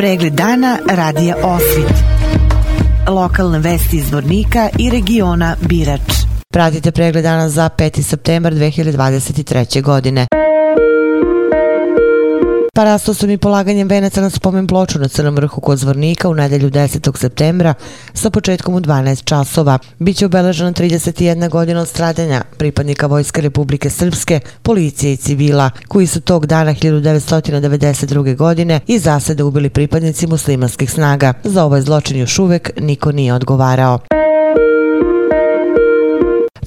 Pregled dana radija Osvit. Lokalne vesti iz Vornika i regiona Birač. Pratite pregled dana za 5. septembar 2023. godine. Parasto sam i polaganjem venaca na spomen ploču na Crnom vrhu kod Zvornika u nedelju 10. septembra sa početkom u 12 časova. Biće obeležena 31 godina od stradanja pripadnika Vojske Republike Srpske, policije i civila, koji su tog dana 1992. godine i zasede ubili pripadnici muslimanskih snaga. Za ovaj zločin još uvek niko nije odgovarao.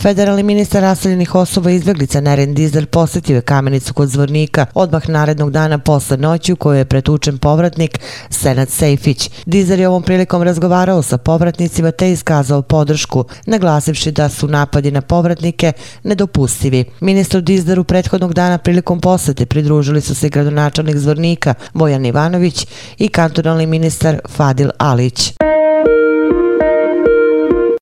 Federalni ministar raseljenih osoba i izbjeglica Neren Dizdar posjetio je kamenicu kod zvornika odmah narednog dana posle noći u kojoj je pretučen povratnik Senat Sejfić. Dizdar je ovom prilikom razgovarao sa povratnicima te iskazao podršku, naglasivši da su napadi na povratnike nedopustivi. Ministru Dizdaru prethodnog dana prilikom posete pridružili su se gradonačelnik zvornika Bojan Ivanović i kantonalni ministar Fadil Alić.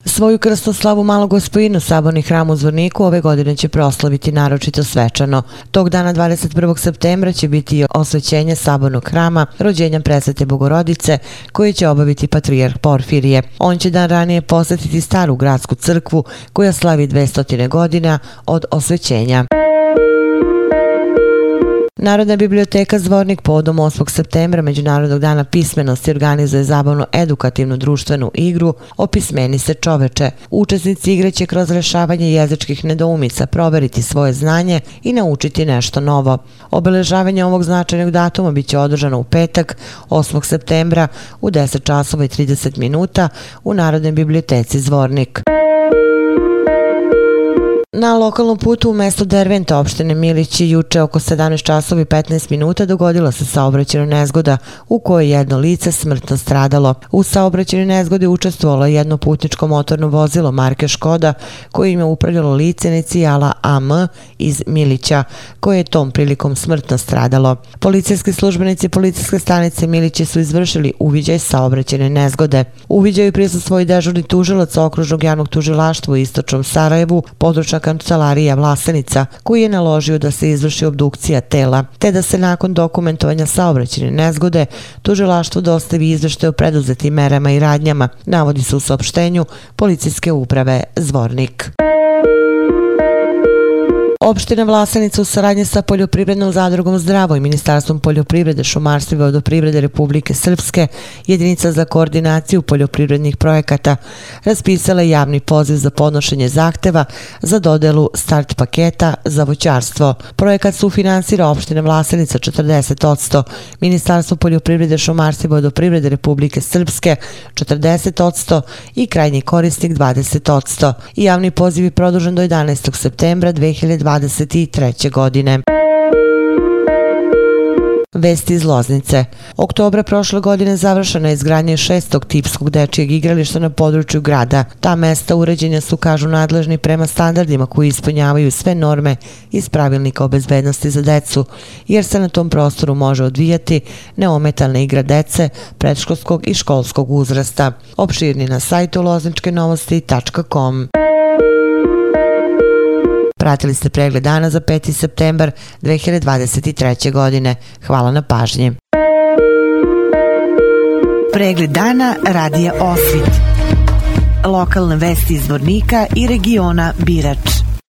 Svoju krstoslavu malog gospojinu Saborni hram u Zvorniku ove godine će proslaviti naročito svečano. Tog dana 21. septembra će biti osvećenje Sabornog hrama rođenja presvete Bogorodice koji će obaviti patrijarh Porfirije. On će dan ranije posjetiti staru gradsku crkvu koja slavi 200 godina od osvećenja. Narodna biblioteka Zvornik podom 8. septembra Međunarodnog dana pismenosti organizuje zabavnu edukativnu društvenu igru Opismeni se čoveče. Učesnici igre će kroz rešavanje jezičkih nedoumica proveriti svoje znanje i naučiti nešto novo. Obeležavanje ovog značajnog datuma biće održano u petak 8. septembra u 10 časova i 30 minuta u Narodnoj biblioteci Zvornik. Na lokalnom putu u mesto Derventa opštine Milići juče oko 17 časova i 15 minuta dogodila se saobraćena nezgoda u kojoj jedno lice smrtno stradalo. U saobraćenoj nezgodi učestvovalo je jedno putničko motorno vozilo marke Škoda koje je upravljalo lice inicijala AM iz Milića koje je tom prilikom smrtno stradalo. Policijski službenici policijske stanice Milići su izvršili uviđaj saobraćene nezgode. Uviđaju prisustvo i dežurni tužilac okružnog javnog tužilaštva u istočnom Sarajevu, područna kancelarija Vlasenica, koji je naložio da se izvrši obdukcija tela, te da se nakon dokumentovanja saobraćene nezgode tužilaštvo dostavi izvešte o preduzetim merama i radnjama, navodi se u saopštenju policijske uprave Zvornik. Opština Vlasenica u saradnje sa Poljoprivrednom zadrugom Zdravo i Ministarstvom poljoprivrede, šumarstva i vodoprivrede Republike Srpske, jedinica za koordinaciju poljoprivrednih projekata, raspisala javni poziv za podnošenje zahteva za dodelu start paketa za voćarstvo. Projekat su finansira opština Vlasenica 40%, Ministarstvo poljoprivrede, šumarstva i vodoprivrede Republike Srpske 40% i krajnji korisnik 20%. I javni poziv je produžen do 11. septembra 2020 2023. godine. Vesti iz Loznice. Oktobra prošle godine završena je izgradnje šestog tipskog dečijeg igrališta na području grada. Ta mesta uređenja su, kažu nadležni, prema standardima koji ispunjavaju sve norme iz pravilnika o bezbednosti za decu, jer se na tom prostoru može odvijati neometalna igra dece predškolskog i školskog uzrasta. Opširni na sajtu lozničkenovosti.com. Pratili ste pregled dana za 5. septembar 2023. godine. Hvala na pažnji. Pregled dana radija Osvit. Lokalne vesti iz Vornika i regiona Birač.